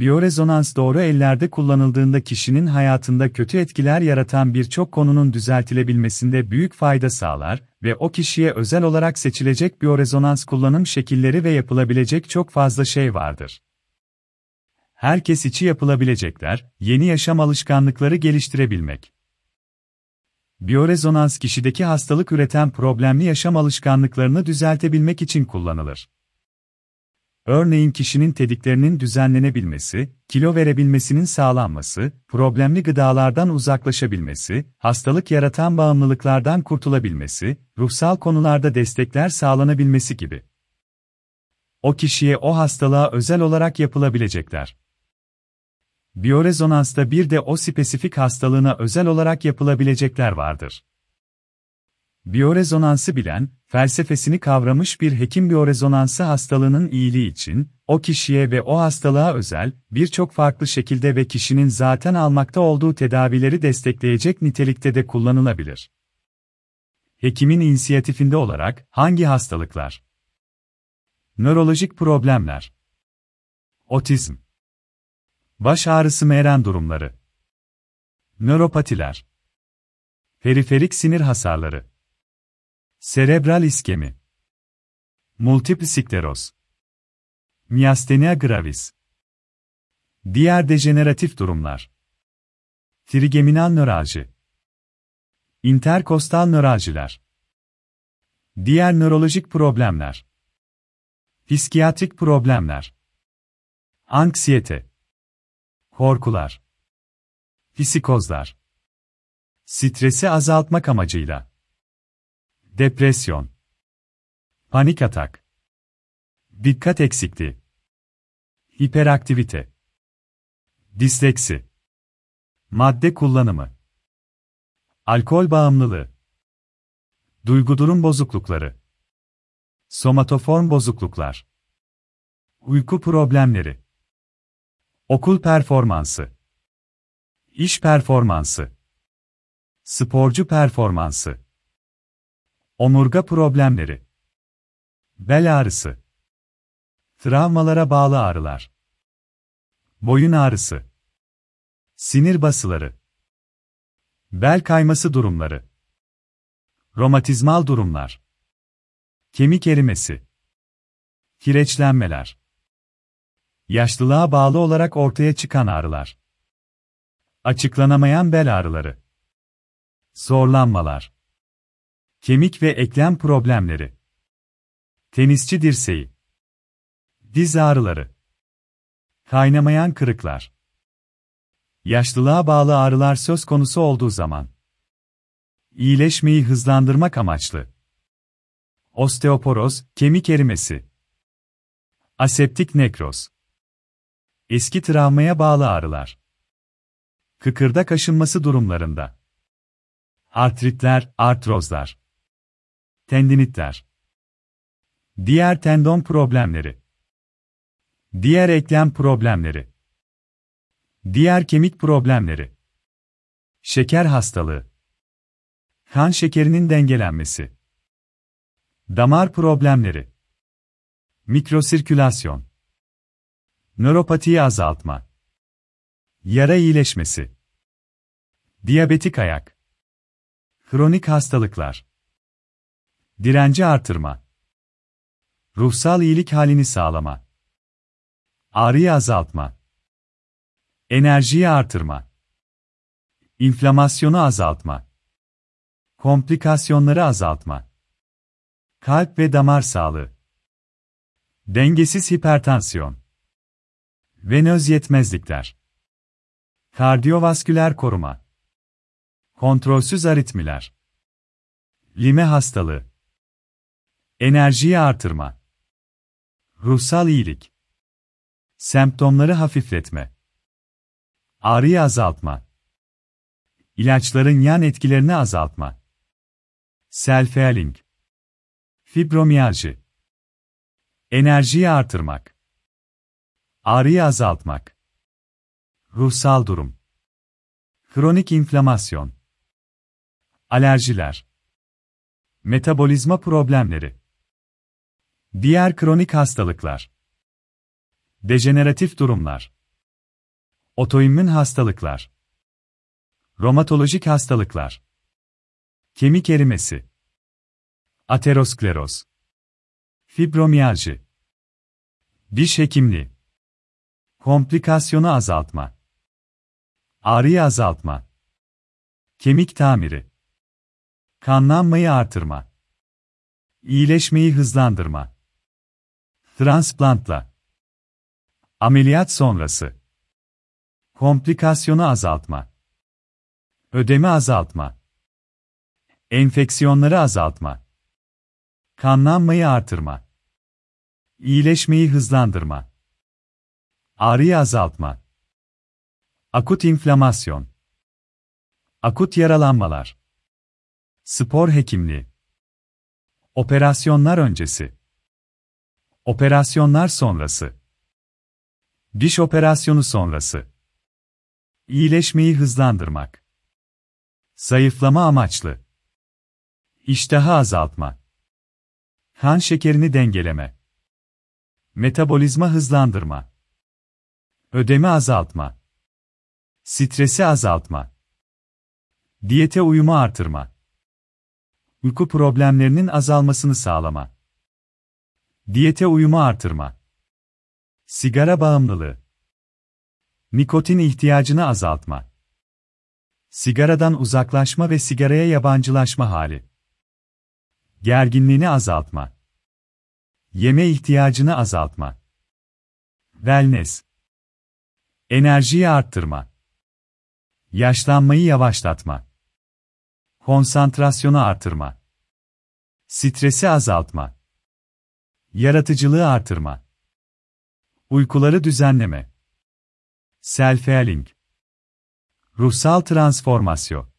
Biyorezonans doğru ellerde kullanıldığında kişinin hayatında kötü etkiler yaratan birçok konunun düzeltilebilmesinde büyük fayda sağlar ve o kişiye özel olarak seçilecek biyorezonans kullanım şekilleri ve yapılabilecek çok fazla şey vardır. Herkes içi yapılabilecekler, yeni yaşam alışkanlıkları geliştirebilmek. Biyorezonans kişideki hastalık üreten problemli yaşam alışkanlıklarını düzeltebilmek için kullanılır. Örneğin kişinin tediklerinin düzenlenebilmesi, kilo verebilmesinin sağlanması, problemli gıdalardan uzaklaşabilmesi, hastalık yaratan bağımlılıklardan kurtulabilmesi, ruhsal konularda destekler sağlanabilmesi gibi. O kişiye o hastalığa özel olarak yapılabilecekler. Biyorezonansta bir de o spesifik hastalığına özel olarak yapılabilecekler vardır. Biyorezonansı bilen, felsefesini kavramış bir hekim biyorezonansı hastalığının iyiliği için, o kişiye ve o hastalığa özel, birçok farklı şekilde ve kişinin zaten almakta olduğu tedavileri destekleyecek nitelikte de kullanılabilir. Hekimin inisiyatifinde olarak, hangi hastalıklar? Nörolojik problemler. Otizm. Baş ağrısı meren durumları. Nöropatiler. Periferik sinir hasarları. Serebral iskemi. Multiple skleroz. Myasthenia gravis. Diğer dejeneratif durumlar. Trigeminal nöralji. Interkostal nöraljiler. Diğer nörolojik problemler. Psikiyatrik problemler. Anksiyete. Korkular. Psikozlar. Stresi azaltmak amacıyla. Depresyon. Panik atak. Dikkat eksikliği. Hiperaktivite. Disleksi. Madde kullanımı. Alkol bağımlılığı. Duygudurum bozuklukları. Somatoform bozukluklar. Uyku problemleri. Okul performansı. İş performansı. Sporcu performansı. Omurga problemleri. Bel ağrısı. Travmalara bağlı ağrılar. Boyun ağrısı. Sinir basıları. Bel kayması durumları. Romatizmal durumlar. Kemik erimesi. Kireçlenmeler. Yaşlılığa bağlı olarak ortaya çıkan ağrılar. Açıklanamayan bel ağrıları. Zorlanmalar. Kemik ve eklem problemleri. Tenisçi dirseği. Diz ağrıları. Kaynamayan kırıklar. Yaşlılığa bağlı ağrılar söz konusu olduğu zaman. İyileşmeyi hızlandırmak amaçlı. Osteoporoz, kemik erimesi. Aseptik nekroz. Eski travmaya bağlı ağrılar. Kıkırdak aşınması durumlarında. Artritler, artrozlar. Tendinitler. Diğer tendon problemleri. Diğer eklem problemleri. Diğer kemik problemleri. Şeker hastalığı. Kan şekerinin dengelenmesi. Damar problemleri. Mikrosirkülasyon. Nöropatiyi azaltma. Yara iyileşmesi. Diyabetik ayak. Kronik hastalıklar. Direnci artırma. Ruhsal iyilik halini sağlama. Ağrıyı azaltma. Enerjiyi artırma. İnflamasyonu azaltma. Komplikasyonları azaltma. Kalp ve damar sağlığı. Dengesiz hipertansiyon. Venöz yetmezlikler. Kardiyovasküler koruma. Kontrolsüz aritmiler. Lime hastalığı. Enerjiyi artırma. Ruhsal iyilik. Semptomları hafifletme. Ağrıyı azaltma. İlaçların yan etkilerini azaltma. Self-healing. Fibromiyalji. Enerjiyi artırmak. Ağrıyı azaltmak. Ruhsal durum. Kronik inflamasyon. Alerjiler. Metabolizma problemleri. Diğer kronik hastalıklar. Dejeneratif durumlar. Otoimmün hastalıklar. Romatolojik hastalıklar. Kemik erimesi. Ateroskleroz. Fibromiyalji. Diş hekimliği. Komplikasyonu azaltma. Ağrıyı azaltma. Kemik tamiri. Kanlanmayı artırma. İyileşmeyi hızlandırma. Transplantla. Ameliyat sonrası. Komplikasyonu azaltma. Ödemi azaltma. Enfeksiyonları azaltma. Kanlanmayı artırma. İyileşmeyi hızlandırma. Ağrıyı azaltma. Akut inflamasyon. Akut yaralanmalar. Spor hekimliği. Operasyonlar öncesi. Operasyonlar sonrası. Diş operasyonu sonrası. İyileşmeyi hızlandırmak. Zayıflama amaçlı. İştahı azaltma. Kan şekerini dengeleme. Metabolizma hızlandırma. Ödemi azaltma. Stresi azaltma. Diyete uyumu artırma. Uyku problemlerinin azalmasını sağlama. Diyete uyumu artırma. Sigara bağımlılığı. Nikotin ihtiyacını azaltma. Sigaradan uzaklaşma ve sigaraya yabancılaşma hali. Gerginliğini azaltma. Yeme ihtiyacını azaltma. Wellness. Enerjiyi arttırma. Yaşlanmayı yavaşlatma. Konsantrasyonu artırma. Stresi azaltma. Yaratıcılığı artırma. Uykuları düzenleme. Self-healing. Ruhsal transformasyon.